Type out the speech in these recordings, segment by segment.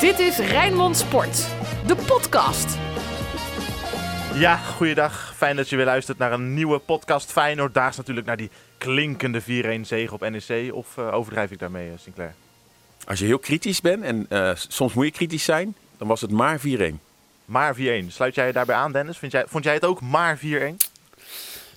Dit is Rijnmond Sport, de podcast. Ja, goeiedag. Fijn dat je weer luistert naar een nieuwe podcast Feyenoord. Daags natuurlijk naar die klinkende 4-1 zege op NEC. Of uh, overdrijf ik daarmee, uh, Sinclair? Als je heel kritisch bent, en uh, soms moet je kritisch zijn, dan was het maar 4-1. Maar 4-1. Sluit jij je daarbij aan, Dennis? Vind jij, vond jij het ook maar 4-1?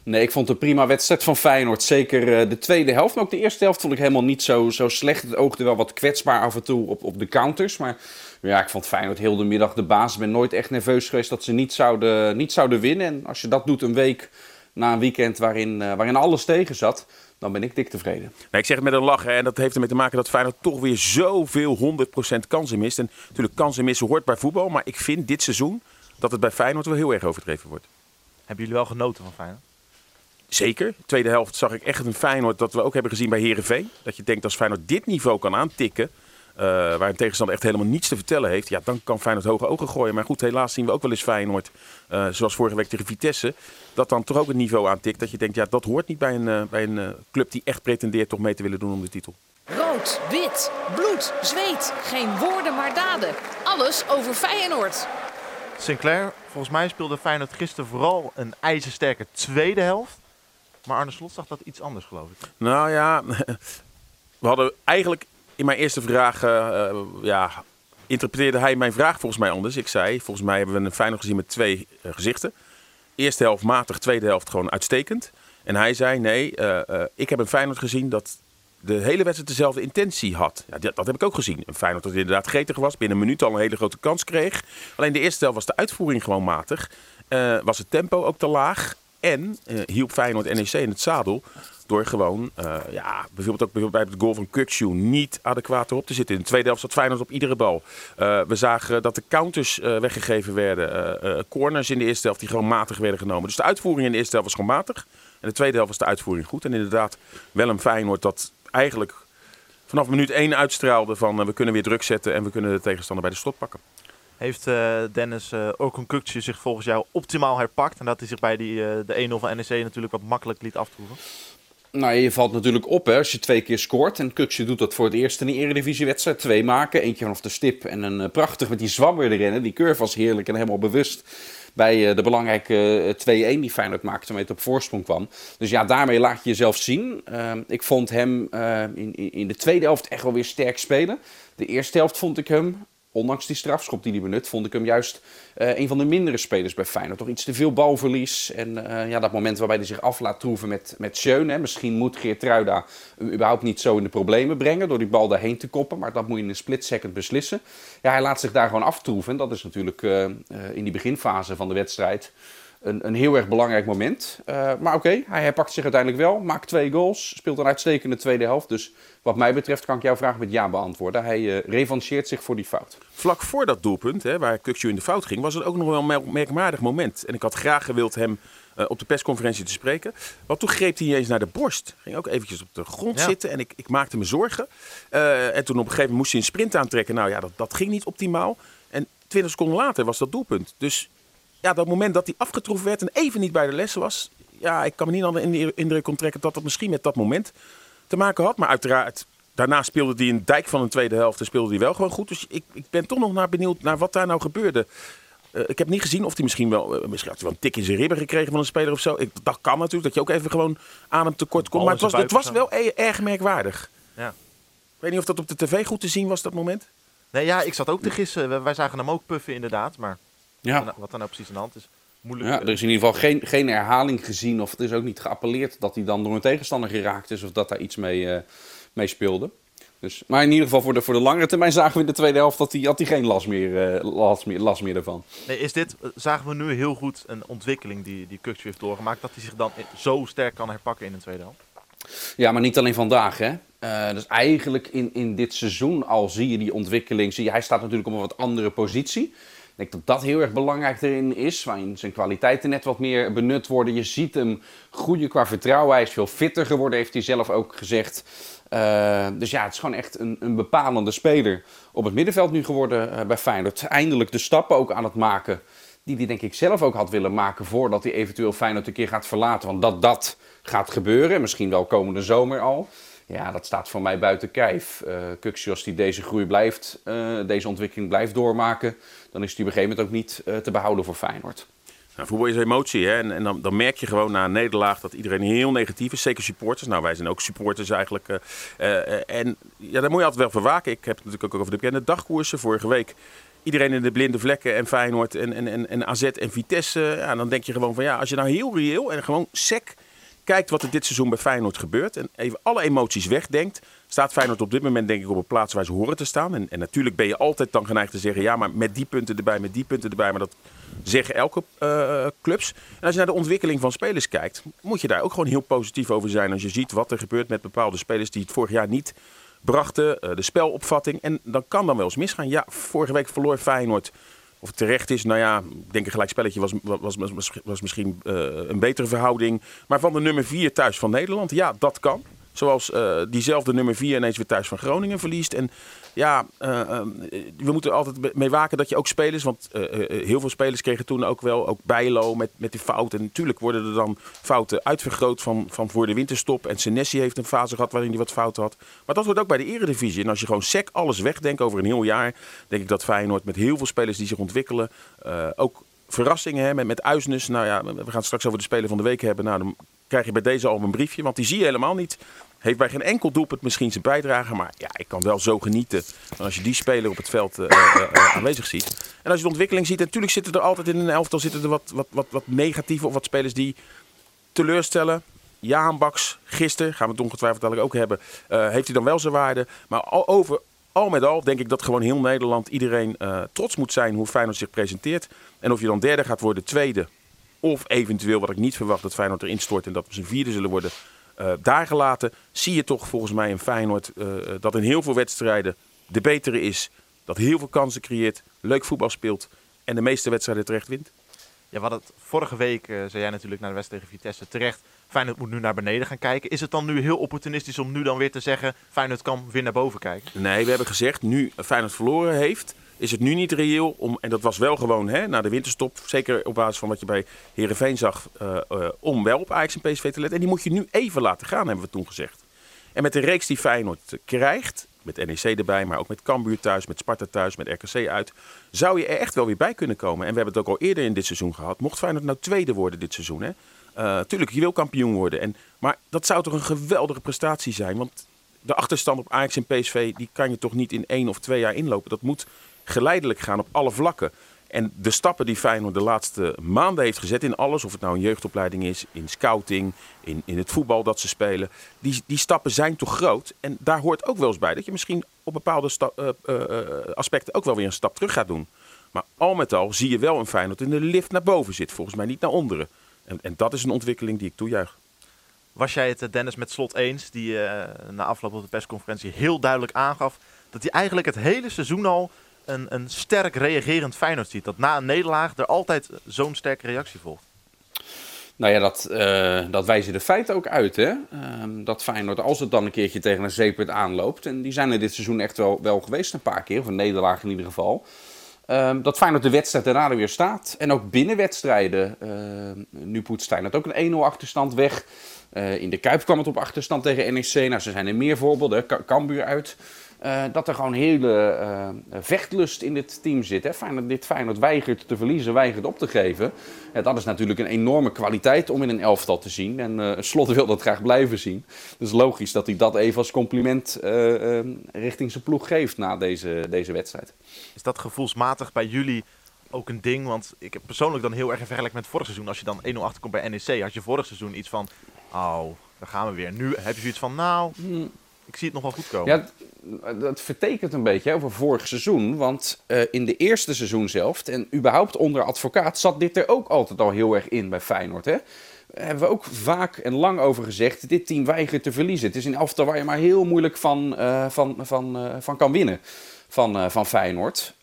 Nee, ik vond het een prima wedstrijd van Feyenoord. Zeker de tweede helft. Maar ook de eerste helft vond ik helemaal niet zo, zo slecht. Het oogde wel wat kwetsbaar af en toe op, op de counters. Maar ja, ik vond Feyenoord heel de middag de baas. Ik ben nooit echt nerveus geweest dat ze niet zouden, niet zouden winnen. En als je dat doet een week na een weekend waarin, uh, waarin alles tegen zat, dan ben ik dik tevreden. Nee, ik zeg het met een lachen. En dat heeft ermee te maken dat Feyenoord toch weer zoveel 100% kansen mist. En natuurlijk kansen missen hoort bij voetbal. Maar ik vind dit seizoen dat het bij Feyenoord wel heel erg overdreven wordt. Hebben jullie wel genoten van Feyenoord? Zeker. Tweede helft zag ik echt een Feyenoord dat we ook hebben gezien bij Herenveen. Dat je denkt als Feyenoord dit niveau kan aantikken uh, waar een tegenstander echt helemaal niets te vertellen heeft, ja, dan kan Feyenoord hoge ogen gooien. Maar goed, helaas zien we ook wel eens Feyenoord, uh, zoals vorige week tegen Vitesse, dat dan toch ook het niveau aantikt. Dat je denkt, ja, dat hoort niet bij een, uh, bij een club die echt pretendeert toch mee te willen doen om de titel. Rood, wit, bloed, zweet. Geen woorden maar daden. Alles over Feyenoord. Sinclair, volgens mij speelde Feyenoord gisteren vooral een ijzersterke tweede helft. Maar Arne Slot zag dat iets anders, geloof ik. Nou ja, we hadden eigenlijk in mijn eerste vraag uh, ja, interpreteerde hij mijn vraag volgens mij anders. Ik zei, volgens mij hebben we een Feyenoord gezien met twee uh, gezichten. Eerste helft matig, tweede helft gewoon uitstekend. En hij zei, nee, ik heb een Feyenoord gezien dat de hele wedstrijd dezelfde intentie had. Ja, dat, dat, heb ik ook gezien. Een Feyenoord dat inderdaad gretig was, binnen een minuut al een hele grote kans kreeg. Alleen de eerste helft was de uitvoering gewoon matig. was het tempo ook te laag. En hielp Feyenoord NEC in het zadel door gewoon, uh, ja, bijvoorbeeld ook bijvoorbeeld bij het goal van Kukshoe niet adequaat erop te zitten. In de tweede helft zat Feyenoord op iedere bal. Uh, we zagen dat de counters weggegeven werden. corners in de eerste helft die gewoon matig werden genomen. Dus de uitvoering in de eerste helft was gewoon matig. En de tweede helft was de uitvoering goed. En inderdaad wel een Feyenoord dat eigenlijk vanaf minuut 1 uitstraalde van we kunnen weer druk zetten en we kunnen de tegenstander bij de slot pakken. Heeft Dennis ook een Kukje zich volgens jou optimaal herpakt? En dat hij zich bij die, de 1-0 van NEC natuurlijk wat makkelijk liet aftroeven? Nou, je valt natuurlijk op hè, als je twee keer scoort. En Kuksje doet dat voor het eerst in de Eredivisiewedstrijd. Twee maken, eentje vanaf de stip en een prachtig met die zwammer erin. Die curve was heerlijk en helemaal bewust bij de belangrijke uh, 2-1 die Feyenoord maakte waarmee het op voorsprong kwam. Dus ja, daarmee laat je jezelf zien. ik vond hem in, in de tweede helft echt wel weer sterk spelen. De eerste helft vond ik hem ondanks die strafschop die hij benut, vond ik hem juist uh, een van de mindere spelers bij Feyenoord. Toch iets te veel balverlies. En uh, ja, dat moment waarbij hij zich af laat troeven met, met Schöne. Misschien moet Geertruida hem überhaupt niet zo in de problemen brengen door die bal daarheen te koppen. Maar dat moet je in een split second beslissen. Ja, hij laat zich daar gewoon aftroeven. En dat is natuurlijk uh, in die beginfase van de wedstrijd een, een heel erg belangrijk moment. Uh, maar oké, okay, hij herpakt zich uiteindelijk wel. Maakt twee goals. Speelt een uitstekende tweede helft. Dus wat mij betreft kan ik jouw vraag met ja beantwoorden. Hij uh, revancheert zich voor die fout. Vlak voor dat doelpunt, hè, waar Kukju in de fout ging, was het ook nog wel een merkwaardig moment. En ik had graag gewild hem uh, op de persconferentie te spreken. Want toen greep hij eens naar de borst. Ging ook eventjes op de grond ja. zitten en ik, ik, maakte me zorgen. en toen op een gegeven moment moest hij een sprint aantrekken. Nou ja, dat, dat ging niet optimaal. En 20 seconden later was dat doelpunt. Dus ja, dat moment dat hij afgetroffen werd en even niet bij de les was. Ja, ik kan me niet aan de indruk onttrekken dat dat misschien met dat moment te maken had. Maar uiteraard, daarna speelde hij een dijk van een tweede helft en speelde hij wel gewoon goed. Dus ik, ik ben toch nog naar benieuwd naar wat daar nou gebeurde. Uh, ik heb niet gezien of hij misschien wel, uh, misschien had hij wel een tik in zijn ribben gekregen van een speler of zo. Ik, dat kan natuurlijk, dat je ook even gewoon adem tekort komt. Maar het was, het was wel e erg merkwaardig. Ja. Ik weet niet of dat op de tv goed te zien was, dat moment. Nee, ja, ik zat ook te gissen. Wij zagen hem ook puffen inderdaad, maar... Ja. Wat dan nou precies aan de hand is. Moeilijk. Ja, er is in ieder geval geen, geen herhaling gezien. Of het is ook niet geappelleerd dat hij dan door een tegenstander geraakt is. Of dat daar iets mee, uh, mee speelde. Dus, maar in ieder geval voor de, voor de langere termijn zagen we in de tweede helft dat hij, had hij geen last meer, uh, last, meer, last meer ervan. Nee, is dit, zagen we nu heel goed een ontwikkeling die, die heeft doorgemaakt. Dat hij zich dan zo sterk kan herpakken in de tweede helft? Ja, maar niet alleen vandaag. Hè? Uh, dus eigenlijk in, in dit seizoen al zie je die ontwikkeling. Zie je, hij staat natuurlijk op een wat andere positie. Ik denk dat dat heel erg belangrijk erin is. Waarin zijn kwaliteiten net wat meer benut worden. Je ziet hem groeien qua vertrouwen. Hij is veel fitter geworden, heeft hij zelf ook gezegd. Uh, dus ja, het is gewoon echt een, een bepalende speler op het middenveld nu geworden uh, bij Feyenoord. Eindelijk de stappen ook aan het maken die hij denk ik zelf ook had willen maken voordat hij eventueel Feyenoord een keer gaat verlaten. Want dat dat gaat gebeuren, misschien wel komende zomer al Ja, dat staat voor mij buiten kijf. Uh, als die deze groei blijft, uh, deze ontwikkeling blijft doormaken, dan is die op een gegeven moment ook niet uh, te behouden voor Feyenoord. Nou, voetbal is emotie. Hè? En, en dan, dan, merk je gewoon na een nederlaag dat iedereen heel negatief is. Zeker supporters. Nou, wij zijn ook supporters eigenlijk. en ja, daar moet je altijd wel voor waken. Ik heb het natuurlijk ook over de bekende dagkoersen. Vorige week iedereen in de blinde vlekken en Feyenoord en, en, en, en AZ en Vitesse. Ja, dan denk je gewoon van ja, als je nou heel reëel en gewoon sec kijkt wat er dit seizoen bij Feyenoord gebeurt en even alle emoties wegdenkt, staat Feyenoord op dit moment denk ik op een plaats waar ze horen te staan. En, en natuurlijk ben je altijd dan geneigd te zeggen, ja, maar met die punten erbij, met die punten erbij. Maar dat zeggen elke uh, clubs. En als je naar de ontwikkeling van spelers kijkt, moet je daar ook gewoon heel positief over zijn. Als je ziet wat er gebeurt met bepaalde spelers die het vorig jaar niet brachten, uh, de spelopvatting. En dan kan dan wel eens misgaan. Ja, vorige week verloor Feyenoord of terecht is, nou ja, ik denk een gelijkspelletje was, was, was, was misschien uh, een betere verhouding. Maar van de nummer 4 thuis van Nederland, ja, dat kan. Zoals uh, diezelfde nummer 4 ineens weer thuis van Groningen verliest. En ja, uh, we moeten altijd mee waken dat je ook spelers... Want heel veel spelers kregen toen ook wel ook bijlo met, met die fouten. En natuurlijk worden er dan fouten uitvergroot van, van voor de winterstop. En Senesi heeft een fase gehad waarin hij wat fouten had. Maar dat wordt ook bij de eredivisie. En als je gewoon sec alles wegdenkt over een heel jaar... denk ik dat Feyenoord met heel veel spelers die zich ontwikkelen... ook verrassingen hebben met, met Uisnes. Nou ja, we gaan straks over de Speler van de Week hebben. Nou, dan krijg je bij deze al een briefje. Want die zie je helemaal niet. Heeft bij geen enkel doelpunt misschien zijn bijdrage. Maar ja, ik kan wel zo genieten als je die speler op het veld uh, uh, aanwezig ziet. En als je de ontwikkeling ziet, natuurlijk zitten er altijd in een elftal zitten er wat, wat, wat, wat negatieve of wat spelers die teleurstellen. Jaan Baks, gisteren, gaan we het ongetwijfeld ook hebben, heeft hij dan wel zijn waarde. Maar al, over, al met al denk ik dat gewoon heel Nederland, iedereen trots moet zijn hoe Feyenoord zich presenteert. En of je dan derde gaat worden, tweede. Of eventueel, wat ik niet verwacht, dat Feyenoord erin stort en dat we zijn vierde zullen worden uh, daar gelaten, zie je toch volgens mij een Feyenoord uh, dat in heel veel wedstrijden de betere is. Dat heel veel kansen creëert, leuk voetbal speelt en de meeste wedstrijden terecht wint. Ja, wat het vorige week, uh, zei jij natuurlijk naar de wedstrijd tegen Vitesse, terecht. Feyenoord moet nu naar beneden gaan kijken. Is het dan nu heel opportunistisch om nu dan weer te zeggen, Feyenoord kan weer naar boven kijken? Nee, we hebben gezegd, nu Feyenoord verloren heeft, is het nu niet reëel om, en dat was wel gewoon hè, na de winterstop, zeker op basis van wat je bij Herenveen zag, uh, uh, om wel op Ajax en PSV te letten. En die moet je nu even laten gaan, hebben we toen gezegd. En met de reeks die Feyenoord krijgt, met NEC erbij, maar ook met Cambuur thuis, met Sparta thuis, met RKC uit, zou je er echt wel weer bij kunnen komen. En we hebben het ook al eerder in dit seizoen gehad. Mocht Feyenoord nou tweede worden dit seizoen, hè? Uh, tuurlijk, je wil kampioen worden. En, maar dat zou toch een geweldige prestatie zijn, want de achterstand op Ajax en PSV, die kan je toch niet in één of twee jaar inlopen. Dat moet geleidelijk gaan op alle vlakken. En de stappen die Feyenoord de laatste maanden heeft gezet in alles, of het nou een jeugdopleiding is, in scouting, in, in het voetbal dat ze spelen, die, die stappen zijn toch groot. En daar hoort ook wel eens bij dat je misschien op bepaalde uh, uh, aspecten ook wel weer een stap terug gaat doen. Maar al met al zie je wel een Feyenoord in de lift naar boven zit, volgens mij niet naar onderen. En, en dat is een ontwikkeling die ik toejuich. Was jij het Dennis met Slot eens, die na afloop op de persconferentie heel duidelijk aangaf dat hij eigenlijk het hele seizoen al een, een sterk reagerend Feyenoord ziet. Dat na een nederlaag er altijd zo'n sterke reactie volgt. Nou ja, dat, uh, dat wijzen de feiten ook uit. Hè? Uh, dat Feyenoord, als het dan een keertje tegen een zeepert aanloopt... en die zijn er dit seizoen echt wel, wel geweest een paar keer, of een nederlaag in ieder geval... Uh, dat Feyenoord de wedstrijd daarna weer staat. En ook binnen wedstrijden. nu poetst Feyenoord ook een 1-0 achterstand weg. Uh, in de Kuip kwam het op achterstand tegen NEC. Nou, er zijn er meer voorbeelden. Cambuur uit. Uh, dat er gewoon hele uh, vechtlust in dit team zit. Hè? Feyenoord, dit Feyenoord weigert te verliezen, weigert op te geven. Ja, dat is natuurlijk een enorme kwaliteit om in een elftal te zien. En uh, Slot wil dat graag blijven zien. Dus logisch dat hij dat even als compliment richting zijn ploeg geeft na deze, deze wedstrijd. Is dat gevoelsmatig bij jullie ook een ding? Want ik heb persoonlijk dan heel erg vergelijk met vorig seizoen. Als je dan 1-0 achterkomt bij NEC, had je vorig seizoen iets van... Oh, daar gaan we weer. Nu heb je zoiets van, nou... Hmm ik zie het nog wel goed komen. Ja, dat vertekent een beetje over vorig seizoen. Want uh, in de eerste seizoen zelf, en überhaupt onder advocaat, zat dit er ook altijd al heel erg in bij Feyenoord. Hè? Daar hebben we ook vaak en lang over gezegd. Dit team weigert te verliezen. Het is een elftal waar je maar heel moeilijk van, uh, van, van, uh, van kan winnen. Van, van Feyenoord.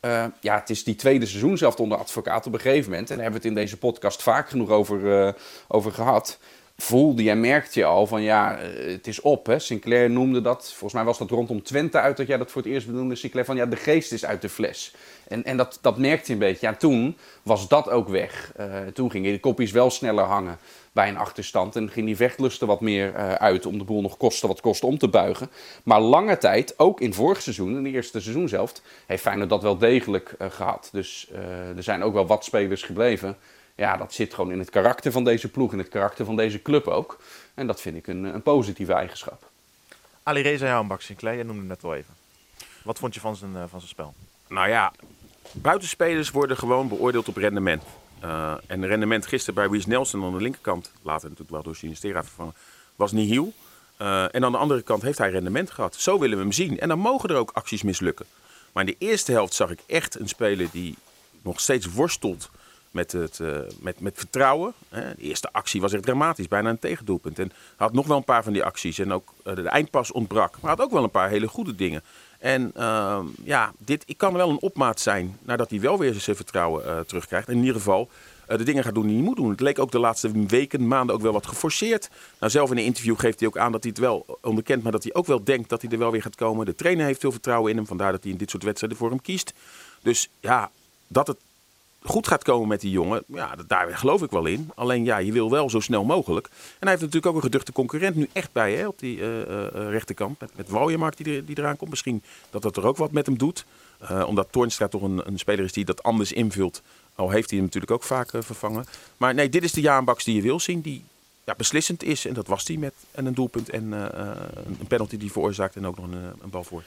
ja, het is die tweede seizoen zelf onder advocaat op een gegeven moment. En daar hebben we het in deze podcast vaak genoeg over, over gehad voelde je en merkte je al van ja, eh, het is op. Hè? Sinclair noemde dat, volgens mij was dat rondom Twente uit dat jij dat voor het eerst benoemde, Sinclair, van ja, de geest is uit de fles. En, en dat, dat merkte je een beetje. Ja, toen was dat ook weg. Uh, toen gingen de kopjes wel sneller hangen bij een achterstand. En ging die vechtlusten wat meer uh, uit om de boel nog kosten wat kost om te buigen. Maar lange tijd, ook in vorig seizoen, in de eerste seizoen zelf, heeft Feyenoord dat wel degelijk uh, gehad. Dus er zijn ook wel wat spelers gebleven ja, dat zit gewoon in het karakter van deze ploeg, in het karakter van deze club ook. En dat vind ik een, een positieve eigenschap. Ali Reza Jouwenbak Sinclair, je noemde hem net al even. Wat vond je van zijn, uh, van zijn spel? Nou ja, buitenspelers worden gewoon beoordeeld op rendement. Uh, en rendement gisteren bij Wies Nelson aan de linkerkant, later natuurlijk wel door Sinistera vervangen, was niet heel. Uh, en aan de andere kant heeft hij rendement gehad. Zo willen we hem zien. En dan mogen er ook acties mislukken. Maar in de eerste helft zag ik echt een speler die nog steeds worstelt met, het, uh, met, met vertrouwen. Hè. De eerste actie was echt dramatisch, bijna een tegendoelpunt. En had nog wel een paar van die acties. En ook uh, de eindpas ontbrak. Maar had ook wel een paar hele goede dingen. En uh, ja, dit ik kan wel een opmaat zijn nadat hij wel weer zijn vertrouwen uh, terugkrijgt. In ieder geval de dingen gaat doen die hij moet doen. Het leek ook de laatste weken, maanden ook wel wat geforceerd. Nou, zelf in een interview geeft hij ook aan dat hij het wel onderkent, maar dat hij ook wel denkt dat hij er wel weer gaat komen. De trainer heeft veel vertrouwen in hem, vandaar dat hij in dit soort wedstrijden voor hem kiest. Dus ja, dat het goed gaat komen met die jongen, ja, daar geloof ik wel in. Alleen ja, je wil wel zo snel mogelijk. En hij heeft natuurlijk ook een geduchte concurrent nu echt bij hè, op die uh, uh, rechterkant. Met, met die, die eraan komt. Misschien dat dat er ook wat met hem doet. Omdat Toornstra toch een, een, speler is die dat anders invult. Al heeft hij hem natuurlijk ook vaak vervangen. Maar nee, dit is de Jaanbaks die je wil zien. Die ja, beslissend is. En dat was hij met en een doelpunt en een penalty die veroorzaakt. En ook nog een, een bal voor.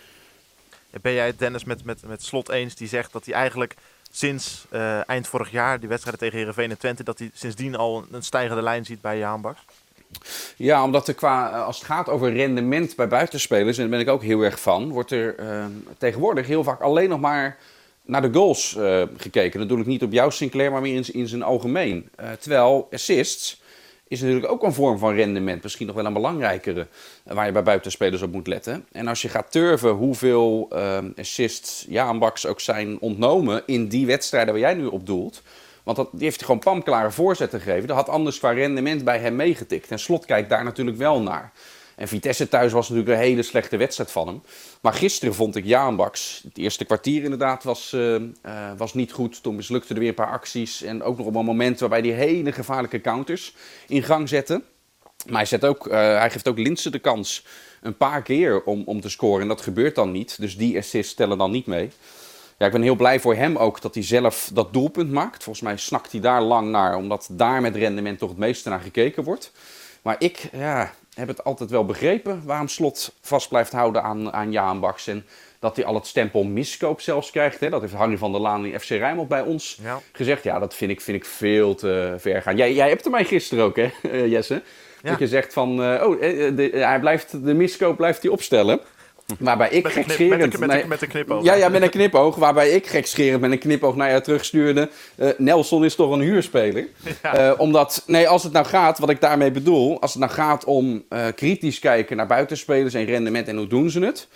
Ben jij het Dennis met, met, met Slot eens die zegt dat hij eigenlijk sinds uh, eind vorig jaar, die wedstrijden tegen Herenveen en Twente, dat hij sindsdien al een stijgende lijn ziet bij Jaan Baks? Ja, omdat er qua, als het gaat over rendement bij buitenspelers, en daar ben ik ook heel erg van, wordt er uh, tegenwoordig heel vaak alleen nog maar naar de goals uh, gekeken. Dat doe ik niet op jou, Sinclair, maar meer in, in zijn algemeen. terwijl assists is natuurlijk ook een vorm van rendement. Misschien nog wel een belangrijkere, waar je bij buitenspelers op moet letten. En als je gaat turven hoeveel uh, assists Jaan ook zijn ontnomen in die wedstrijden waar jij nu op doelt. Want dat, die heeft gewoon pamklare voorzetten gegeven. Dat had anders qua rendement bij hem meegetikt. En Slot kijkt daar natuurlijk wel naar. En Vitesse thuis was natuurlijk een hele slechte wedstrijd van hem. Maar gisteren vond ik Jaan Baks. Het eerste kwartier inderdaad was, uh, uh, was niet goed. Toen mislukte er weer een paar acties. En ook nog op een moment waarbij hij hele gevaarlijke counters in gang zette. Maar hij, zet ook, uh, hij geeft ook Linse de kans een paar keer om, om te scoren. En dat gebeurt dan niet. Dus die assists tellen dan niet mee. Ja, ik ben heel blij voor hem ook dat hij zelf dat doelpunt maakt. Volgens mij snakt hij daar lang naar, omdat daar met rendement toch het meeste naar gekeken wordt. Maar ik, ja, heb het altijd wel begrepen waarom Slot vast blijft houden aan, aan Jaan Baks. En dat hij al het stempel miskoop zelfs krijgt. Hè? Dat heeft Harry van der Laan in FC Rijnmond bij ons ja. gezegd. Ja, dat vind ik, vind ik veel te ver gaan. Jij, jij hebt er mij gisteren ook, hè, Jesse? Ja. Dat je zegt van, uh, oh, de, hij blijft, de miskoop blijft hij opstellen. Waarbij ik gekscherend... Met, met, met, met, een knipoog. Ja, ja, met een knipoog. Waarbij ik gekscherend met een knipoog naar jou terugstuurde. Uh, Nelson is toch een huurspeler? Ja. Uh, omdat, nee, als het nou gaat, wat ik daarmee bedoel... Als het nou gaat om uh, kritisch kijken naar buitenspelers en rendement en hoe doen ze het...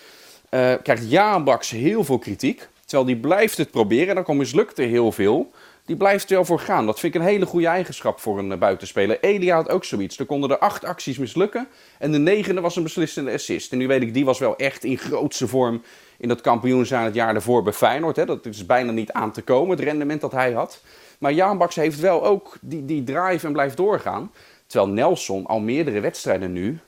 krijgt Jaan Baks heel veel kritiek. Terwijl die blijft het proberen en dan mislukt er heel veel die blijft er wel voor gaan. Dat vind ik een hele goede eigenschap voor een buitenspeler. Elia had ook zoiets. Er konden er acht acties mislukken. En de negende was een beslissende assist. En nu weet ik, die was wel echt in grootste vorm in dat kampioen zijn het jaar ervoor bij Feyenoord. Hè. Dat is bijna niet aan te komen, het rendement dat hij had. Maar Jaan Baks heeft wel ook die, die drive en blijft doorgaan. Terwijl Nelson al meerdere wedstrijden nu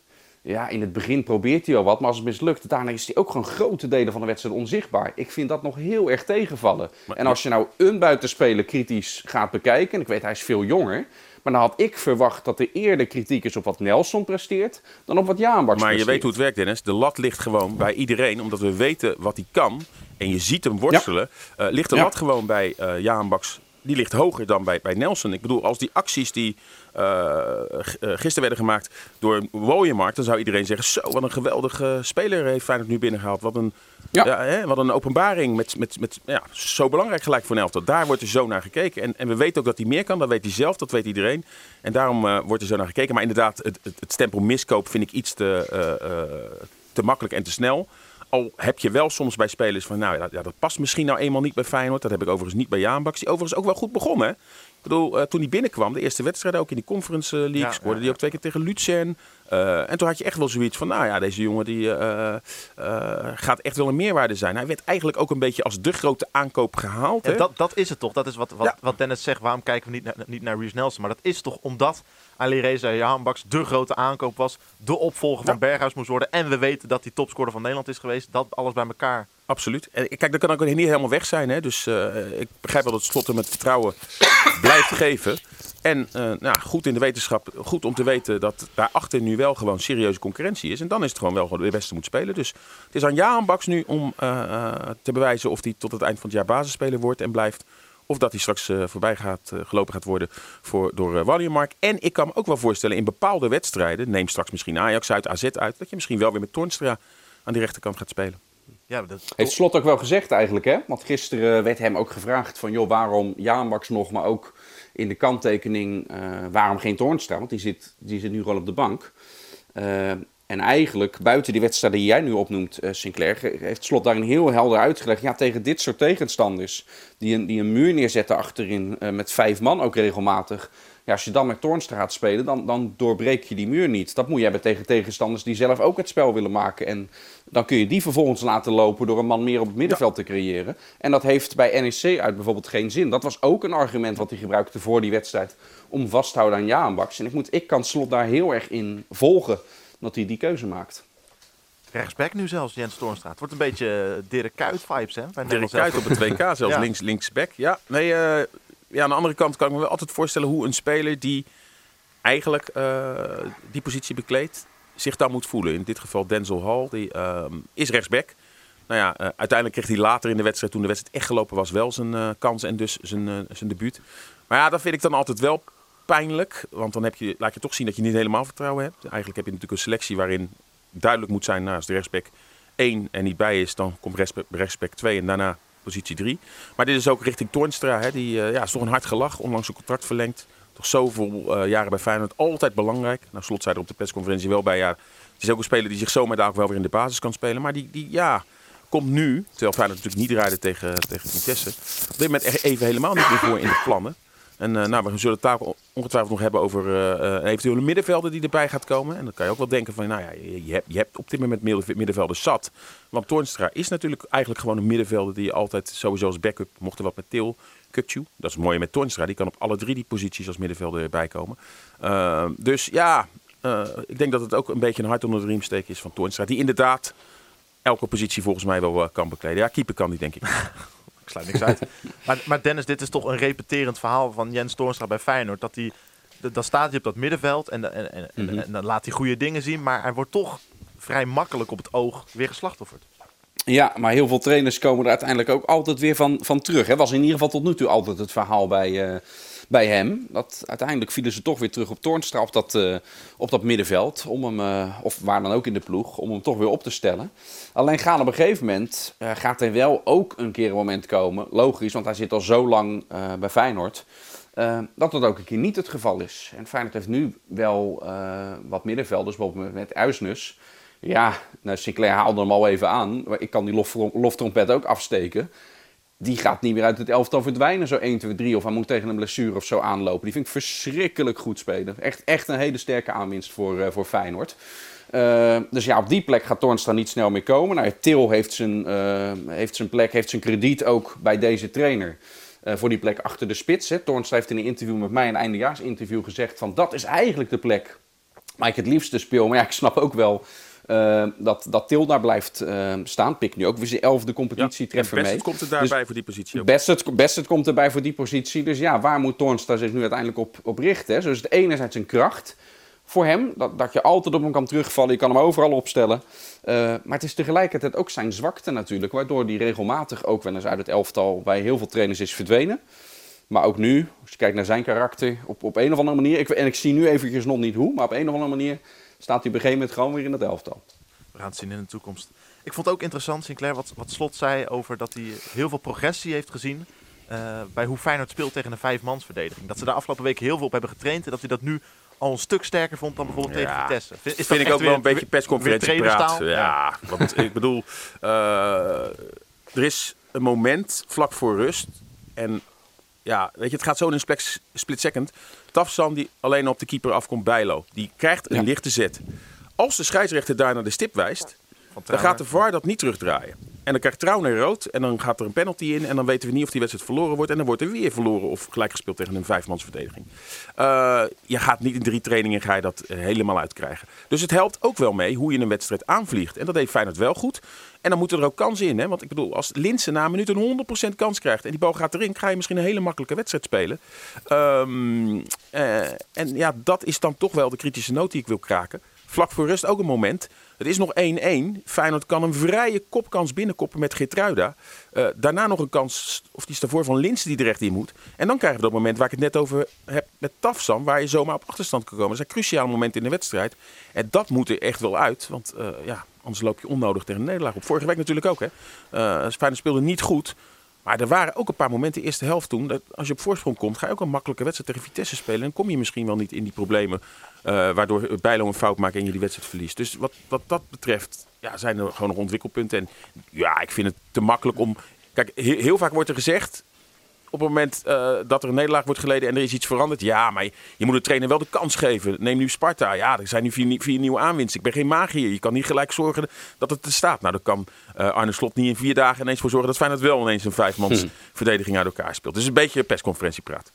ja, in het begin probeert hij al wat, maar als het mislukt, daarna is hij ook gewoon grote delen van de wedstrijd onzichtbaar. Ik vind dat nog heel erg tegenvallen. Maar, en als je nou een buitenspeler kritisch gaat bekijken, en ik weet hij is veel jonger, maar dan had ik verwacht dat er eerder kritiek is op wat Nelson presteert dan op wat Jaan Maar presteert. je weet hoe het werkt, Dennis. De lat ligt gewoon bij iedereen, omdat we weten wat hij kan. En je ziet hem worstelen. Ja. Uh, ligt de ja. lat gewoon bij uh, Jaan Baks die ligt hoger dan bij, bij Nelson. Ik bedoel, als die acties die uh, gisteren werden gemaakt door Wooyenmarkt, dan zou iedereen zeggen: Zo, wat een geweldige speler heeft Feyenoord nu binnengehaald. Wat een, ja. ja hè, wat een openbaring. Met, met, met, ja, zo belangrijk gelijk voor Nelson. Daar wordt er zo naar gekeken. En, en we weten ook dat hij meer kan. Dat weet hij zelf, dat weet iedereen. En daarom uh, wordt er zo naar gekeken. Maar inderdaad, het, het, het stempel miskoop vind ik iets te, uh, te makkelijk en te snel. Al heb je wel soms bij spelers van, nou ja, dat past misschien nou eenmaal niet bij Feyenoord. Dat heb ik overigens niet bij Jaan Baks. Die overigens ook wel goed begonnen. Hè? bedoel, eh, toen hij binnenkwam, de eerste wedstrijd ook in die Conference League, Ja, scoorde ja, hij ook twee keer tegen Lucerne. Eh, en toen had je echt wel zoiets van, nou ja, deze jongen die eh, eh, gaat echt wel een meerwaarde zijn. Hij werd eigenlijk ook een beetje als de grote aankoop gehaald. Ja, hè? dat, dat is het toch. Dat is wat, wat, wat Dennis zegt. Waarom kijken we niet naar, niet naar Reece Nelson? Maar dat is toch omdat Ali Reza Jahanbaks de grote aankoop was. De opvolger van. Berghuis moest worden. En we weten dat hij topscorer van Nederland is geweest. Dat alles bij elkaar. Absoluut. En kijk, dat kan ook niet helemaal weg zijn. Hè? Dus eh, ik begrijp wel dat Slot hem het vertrouwen blijft geven. En eh, nou, goed in de wetenschap, goed om te weten dat daarachter nu wel gewoon serieuze concurrentie is. En dan is het gewoon wel gewoon de beste moet spelen. Dus het is aan Jaan Baks nu om eh, te bewijzen of hij tot het eind van het jaar basisspeler wordt en blijft. Of dat hij straks eh, voorbij gaat, eh, gelopen gaat worden voor, door uh, Wallenmark. En ik kan me ook wel voorstellen in bepaalde wedstrijden, neem straks misschien Ajax uit, AZ uit, dat je misschien wel weer met Toornstra aan die rechterkant gaat spelen. Ja, dat, Heeft Slot ook wel gezegd eigenlijk, hè? Want gisteren werd hem ook gevraagd van, joh, waarom Jaanbaks nog, maar ook in de kanttekening, uh, waarom geen Toornstra? Want die zit, die zit nu gewoon op de bank. Uh, en eigenlijk, buiten die wedstrijden die jij nu opnoemt, uh, Sinclair, heeft Slot daarin heel helder uitgelegd. Ja, tegen dit soort tegenstanders, die een, die een muur neerzetten achterin, uh, met vijf man ook regelmatig. Ja, als je dan met Toornstra gaat spelen, dan, dan doorbreek je die muur niet. Dat moet je hebben tegen tegenstanders die zelf ook het spel willen maken. En dan kun je die vervolgens laten lopen door een man meer op het middenveld te creëren. En dat heeft bij NEC uit bijvoorbeeld geen zin. Dat was ook een argument wat hij gebruikte voor die wedstrijd om vast te houden aan Jaanbaks. En ik, moet, ik kan Slot daar heel erg in volgen dat hij die keuze maakt. Rechtsback nu zelfs, Jens Toornstra. Het wordt een beetje eh, Dirk Kuyt vibes, hè? Bij Dirk Kuyt op het WK, zelfs Ja. links, linksback. Ja, nee, uh, ja, aan de andere kant kan ik me wel altijd voorstellen hoe een speler die eigenlijk uh, die positie bekleedt, zich dan moet voelen. In dit geval Denzel Hall, die uh, is rechtsback. Nou ja, uh, uiteindelijk kreeg hij later in de wedstrijd, toen de wedstrijd echt gelopen was, wel zijn uh, kans en dus zijn, uh, zijn debuut. Maar ja, dat vind ik dan altijd wel pijnlijk. Want dan heb je, laat je toch zien dat je niet helemaal vertrouwen hebt. Eigenlijk heb je natuurlijk een selectie waarin duidelijk moet zijn, nou, als de rechtsback 1 er niet bij is, dan komt rechtsback, rechtsback 2 en daarna positie 3. Maar dit is ook richting Toornstra, hè, die uh, ja, is toch een hard gelach, onlangs een contract verlengd. Toch zoveel uh, jaren bij Feyenoord, altijd belangrijk. Nou, Slot zei er op de persconferentie wel bij, ja, het is ook een speler die zich zomaar daar ook wel weer in de basis kan spelen. Maar die, die ja, komt nu, terwijl Feyenoord natuurlijk niet rijden tegen, tegen op dit moment even helemaal niet meer voor in de plannen. En uh, nou, we zullen het daar ongetwijfeld nog hebben over uh, eventuele middenvelden die erbij gaat komen. En dan kan je ook wel denken van, nou ja, je, hebt, je hebt op dit moment middenvelden zat. Want Toornstra is natuurlijk eigenlijk gewoon een middenvelder die je altijd sowieso als backup, mocht er wat met Til, Kukcu. Dat is mooi met Toornstra, die kan op alle drie die posities als middenvelder erbij komen. Dus ja, ik denk dat het ook een beetje een hart onder de riem steken is van Toornstra. Die inderdaad elke positie volgens mij wel kan bekleden. Ja, keeper kan die denk ik. ik sluit niks uit. maar, maar Dennis, dit is toch een repeterend verhaal van Jens Toornstra bij Feyenoord. Dat hij, dan staat hij op dat middenveld en, en, en, mm -hmm. en, dan laat hij goede dingen zien. Maar hij wordt toch vrij makkelijk op het oog weer geslachtofferd. Ja, maar heel veel trainers komen er uiteindelijk ook altijd weer van, van terug. Het was in ieder geval tot nu toe altijd het verhaal bij, uh, bij hem. Dat uiteindelijk vielen ze toch weer terug op Toornstra op dat, uh, op dat middenveld. Om hem, uh, of waar dan ook in de ploeg, om hem toch weer op te stellen. Alleen gaat op een gegeven moment, gaat er wel ook een keer een moment komen. Logisch, want hij zit al zo lang bij Feyenoord. dat dat ook een keer niet het geval is. En Feyenoord heeft nu wel wat middenvelders, bijvoorbeeld met Uisnes. Ja, nou, Sinclair haalde hem al even aan. Ik kan die lof, loftrompet ook afsteken. Die gaat niet meer uit het elftal verdwijnen, zo 1, 2, 3. Of hij moet tegen een blessure of zo aanlopen. Die vind ik verschrikkelijk goed spelen. Echt, echt een hele sterke aanwinst voor, uh, voor Feyenoord. Uh, dus ja, op die plek gaat Toornstra niet snel meer komen. Nou, Til heeft zijn, uh, heeft zijn plek, heeft zijn krediet ook bij deze trainer. voor die plek achter de spits. Hè. Heeft in een interview met mij, een eindejaarsinterview, gezegd van dat is eigenlijk de plek waar ik het liefste speel. Maar ja, ik snap ook wel uh, dat, dat Til daar blijft uh, staan. Pik nu ook weer zijn elfde competitietreffer ja, mee. komt er daarbij dus voor die positie. Ook. Best, best komt erbij voor die positie. Dus ja, waar moet Toornstra zich nu uiteindelijk op, op richten? Hè? Dus het enerzijds zijn kracht voor hem. Dat, dat je altijd op hem kan terugvallen. Je kan hem overal opstellen. Uh, maar het is tegelijkertijd ook zijn zwakte natuurlijk. Waardoor hij regelmatig ook wel eens uit het elftal bij heel veel trainers is verdwenen. Maar ook nu, als je kijkt naar zijn karakter, op, op een of andere manier. Ik, en ik zie nu eventjes nog niet hoe, maar op een of andere manier staat hij op een gegeven moment gewoon weer in het elftal. We gaan het zien in de toekomst. Ik vond het ook interessant, Sinclair, wat, wat Slot zei over dat hij heel veel progressie heeft gezien. Uh, bij hoe Feyenoord speelt tegen een vijfmansverdediging. Dat ze daar afgelopen week heel veel op hebben getraind. En dat hij dat nu al een stuk sterker vond dan bijvoorbeeld ja, tegen Vitesse. Vind, is vind ik ook wel een beetje persconferentie praat. Ja, ja, want ik bedoel, uh, er is een moment vlak voor rust. En ja, weet je, het gaat zo in een split, split second. Tafsan die alleen op de keeper afkomt, Bijlo. Die krijgt een Ja. lichte zet. Als de scheidsrechter daar naar de stip wijst, dan gaat de VAR dat niet terugdraaien. En dan krijgt Trauner rood en dan gaat er een penalty in. En dan weten we niet of die wedstrijd verloren wordt. En dan wordt er weer verloren of gelijk gespeeld tegen een vijfmansverdediging. Eh je gaat niet in drie trainingen ga je dat eh, helemaal uitkrijgen. Dus het helpt ook wel mee hoe je een wedstrijd aanvliegt. En dat deed Feyenoord wel goed. En dan moeten er ook kansen in. Hè? Want ik bedoel, als Linsen na een minuut een 100% kans krijgt... en die bal gaat erin, ga je misschien een hele makkelijke wedstrijd spelen. Ehm, eh, en ja, dat is dan toch wel de kritische noot die ik wil kraken. Vlak voor rust ook een moment. Het is nog 1-1. Feyenoord kan een vrije kopkans binnenkoppen met Geertruida. Eh, daarna nog een kans, of die is daarvoor van Linsen die er echt in moet. En dan krijgen we dat moment waar ik het net over heb met Tafsan. Waar je zomaar op achterstand kan komen. Dat zijn cruciale momenten in de wedstrijd. En dat moet er echt wel uit. Want eh, ja, anders loop je onnodig tegen een nederlaag op. Vorige week natuurlijk ook. Hè. Eh Feyenoord speelde niet goed. Maar er waren ook een paar momenten de eerste helft toen. Dat als je op voorsprong komt, ga je ook een makkelijke wedstrijd tegen Vitesse spelen. En kom je misschien wel niet in die problemen. eh, waardoor Bijlo een fout maakt en je die wedstrijd verliest. Dus wat, wat dat betreft ja, zijn er gewoon nog ontwikkelpunten. En ja, ik vind het te makkelijk om. Kijk, he- heel vaak wordt er gezegd. Op het moment eh, dat er een nederlaag wordt geleden en er is iets veranderd. Ja, maar je, je moet de trainer wel de kans geven. Neem nu Sparta. Ja, er zijn nu vier, vier nieuwe aanwinsten. Ik ben geen magier. Je kan niet gelijk zorgen dat het er staat. Nou, dan kan eh, Arne Slot niet in vier dagen ineens voor zorgen dat Feyenoord wel ineens een vijfmans verdediging uit elkaar speelt. Dus een beetje persconferentiepraat.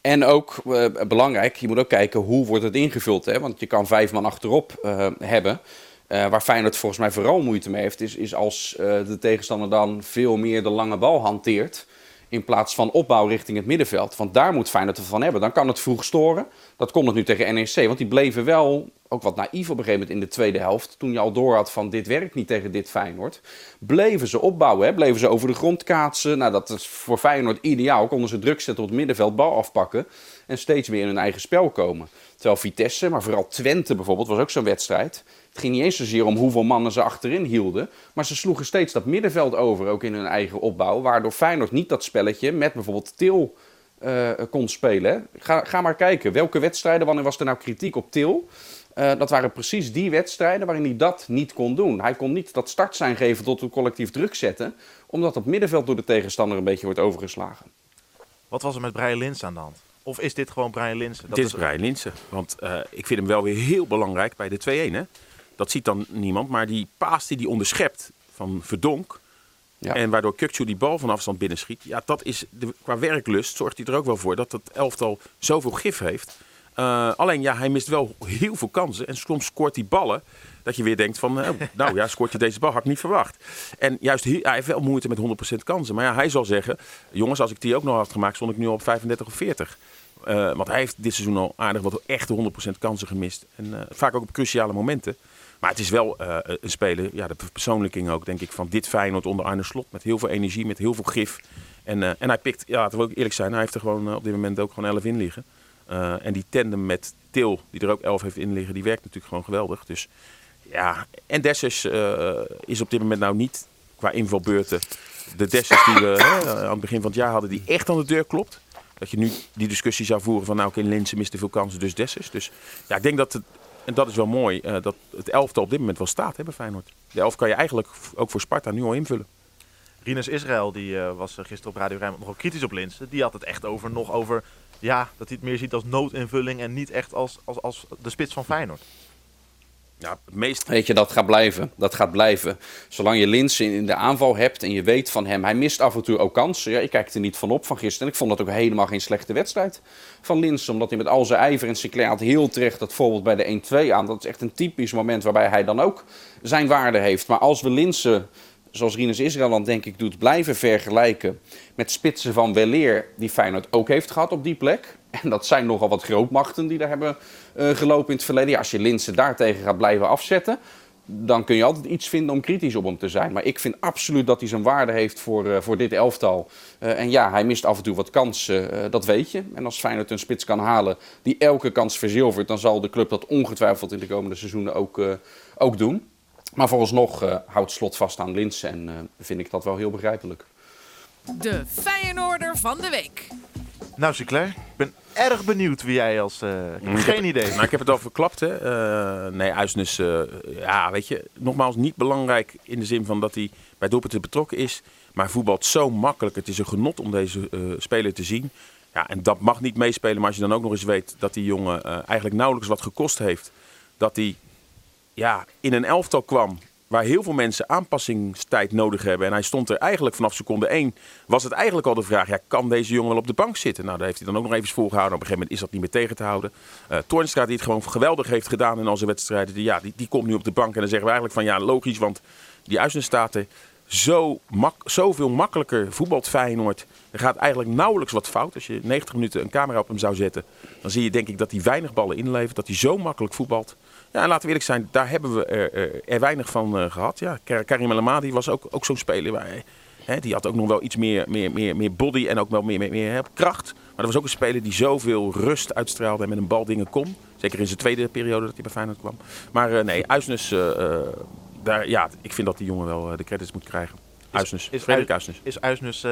En ook eh, belangrijk, je moet ook kijken hoe wordt het ingevuld. Hè? Want je kan vijf man achterop hebben. Eh, waar Feyenoord volgens mij vooral moeite mee heeft, is, is als de tegenstander dan veel meer de lange bal hanteert. In plaats van opbouw richting het middenveld. Want daar moet Feyenoord van hebben. Dan kan het vroeg storen. Dat kon het nu tegen NEC. Want die bleven wel ook wat naïef op een gegeven moment in de tweede helft. Toen je al door had van dit werkt niet tegen dit Feyenoord. Bleven ze opbouwen. Hè? Bleven ze over de grond kaatsen. Nou, dat is voor Feyenoord ideaal. Konden ze druk zetten op het middenveld, bal afpakken. En steeds meer in hun eigen spel komen. Terwijl Vitesse, maar vooral Twente bijvoorbeeld, was ook zo'n wedstrijd. Het ging niet eens zozeer om hoeveel mannen ze achterin hielden. Maar ze sloegen steeds dat middenveld over, ook in hun eigen opbouw. Waardoor Feyenoord niet dat spelletje met bijvoorbeeld Til eh, kon spelen. Ga, ga maar kijken. Welke wedstrijden, wanneer was er nou kritiek op Til? Eh, dat waren precies die wedstrijden waarin hij dat niet kon doen. Hij kon niet dat startsein geven tot een collectief druk zetten. Omdat het middenveld door de tegenstander een beetje wordt overgeslagen. Wat was er met Brian Lins aan de hand? Of is dit gewoon Brian Linsen? Dat Dit is Brian Linsen. Want eh, ik vind hem wel weer heel belangrijk bij de 2-1. Hè? Dat ziet dan niemand. Maar die paas die hij onderschept van Verdonk. Ja. En waardoor Kukçu die bal van afstand binnenschiet. Ja, dat is de, qua werklust zorgt hij er ook wel voor dat het elftal zoveel gif heeft. Eh, alleen ja, hij mist wel heel veel kansen. En soms scoort hij ballen dat je weer denkt van... eh, nou ja, scoort je deze bal? Had ik niet verwacht. En juist, hij hij heeft wel moeite met 100% kansen. Maar ja, hij zal zeggen... Jongens, als ik die ook nog had gemaakt, stond ik nu al op 35 of 40. Eh, want hij heeft dit seizoen al aardig wat echte 100% kansen gemist. En eh, vaak ook op cruciale momenten. Maar het is wel eh, een speler, ja, de persoonlijking ook, denk ik, van dit Feyenoord onder Arne Slot. Met heel veel energie, met heel veel gif. En, en hij pikt, ja, laten we ook eerlijk zijn, hij heeft er gewoon op dit moment ook gewoon 11 in liggen. En die tandem met Til, die er ook 11 heeft in liggen, die werkt natuurlijk gewoon geweldig. Dus ja, en Dessers is op dit moment nou niet qua invalbeurten de Dessers die we aan het begin van het jaar hadden, die echt aan de deur klopt. Dat je nu die discussie zou voeren van nou oké, Linsen mist te veel kansen, dus Dessers. Dus ja, ik denk dat het, en dat is wel mooi, eh, dat het elftal op dit moment wel staat hè, bij Feyenoord. De elf kan je eigenlijk ook voor Sparta nu al invullen. Rinus Israël die, eh, was eh, gisteren op Radio Rijnmond nogal kritisch op Linsen. Die had het echt over, nog over ja, dat hij het meer ziet als noodinvulling en niet echt als, als, als de spits van Feyenoord. Ja, het meest Weet je, dat gaat blijven. Dat gaat blijven. Zolang je Linsen in de aanval hebt en je weet van hem, hij mist af en toe ook kansen. Ja, ik kijk er niet van op van gisteren. En ik vond dat ook helemaal geen slechte wedstrijd van Linsen. Omdat hij met al zijn ijver en Sinclair had heel terecht dat voorbeeld bij de 1-2 aan. Dat is echt een typisch moment waarbij hij dan ook zijn waarde heeft. Maar als we Linsen, zoals Rinus dan denk ik doet, blijven vergelijken met spitsen van weleer die Feyenoord ook heeft gehad op die plek. En dat zijn nogal wat grootmachten die daar hebben gelopen in het verleden. Ja, als je Linsen daartegen gaat blijven afzetten, dan kun je altijd iets vinden om kritisch op hem te zijn. Maar ik vind absoluut dat hij zijn waarde heeft voor, eh, voor dit elftal. Eh, en ja, hij mist af en toe wat kansen, eh, dat weet je. En als Feyenoord een spits kan halen die elke kans verzilvert... dan zal de club dat ongetwijfeld in de komende seizoenen ook, eh, ook doen. Maar vooralsnog eh, houdt Slot vast aan Linsen en eh, vind ik dat wel heel begrijpelijk. De Feyenoorder van de week. Nou, Sinclair, ik ben erg benieuwd wie jij als... Uh, ik heb geen idee. Nou, ik heb het al verklapt, hè. Uh, nee, Uisnes, uh, ja, weet je, nogmaals niet belangrijk in de zin van dat hij bij doelpunten betrokken is. Maar voetbalt zo makkelijk. Het is een genot om deze speler te zien. Ja, en dat mag niet meespelen. Maar als je dan ook nog eens weet dat die jongen eigenlijk nauwelijks wat gekost heeft. Dat hij ja, in een elftal kwam waar heel veel mensen aanpassingstijd nodig hebben. En hij stond er eigenlijk vanaf seconde 1. Was het eigenlijk al de vraag: ja, kan deze jongen wel op de bank zitten? Nou, daar heeft hij dan ook nog even volgehouden. Op een gegeven moment is dat niet meer tegen te houden. Uh, die het gewoon geweldig heeft gedaan in zijn wedstrijden. Die, ja, die, die komt nu op de bank. En dan zeggen we eigenlijk van ja, logisch, want die Uizenstaten zo mak zoveel makkelijker voetbalt Feyenoord. Er gaat eigenlijk nauwelijks wat fout. Als je 90 minuten een camera op hem zou zetten, dan zie je denk ik dat hij weinig ballen inlevert. Dat hij zo makkelijk voetbalt. Ja, en laten we eerlijk zijn, daar hebben we er, er weinig van uh, gehad. Ja, Karim El Amadi was ook, ook zo'n speler. Waar, hè, die had ook nog wel iets meer, meer, meer, meer body en ook wel meer, meer, meer kracht. Maar dat was ook een speler die zoveel rust uitstraalde en met een bal dingen kon. Zeker in zijn tweede periode dat hij bij Feyenoord kwam. Maar uh, nee, Uisnes, uh, daar, ja, ik vind dat die jongen wel de credits moet krijgen. Uisnes, is, Frederik Uisnes. Is Uisnes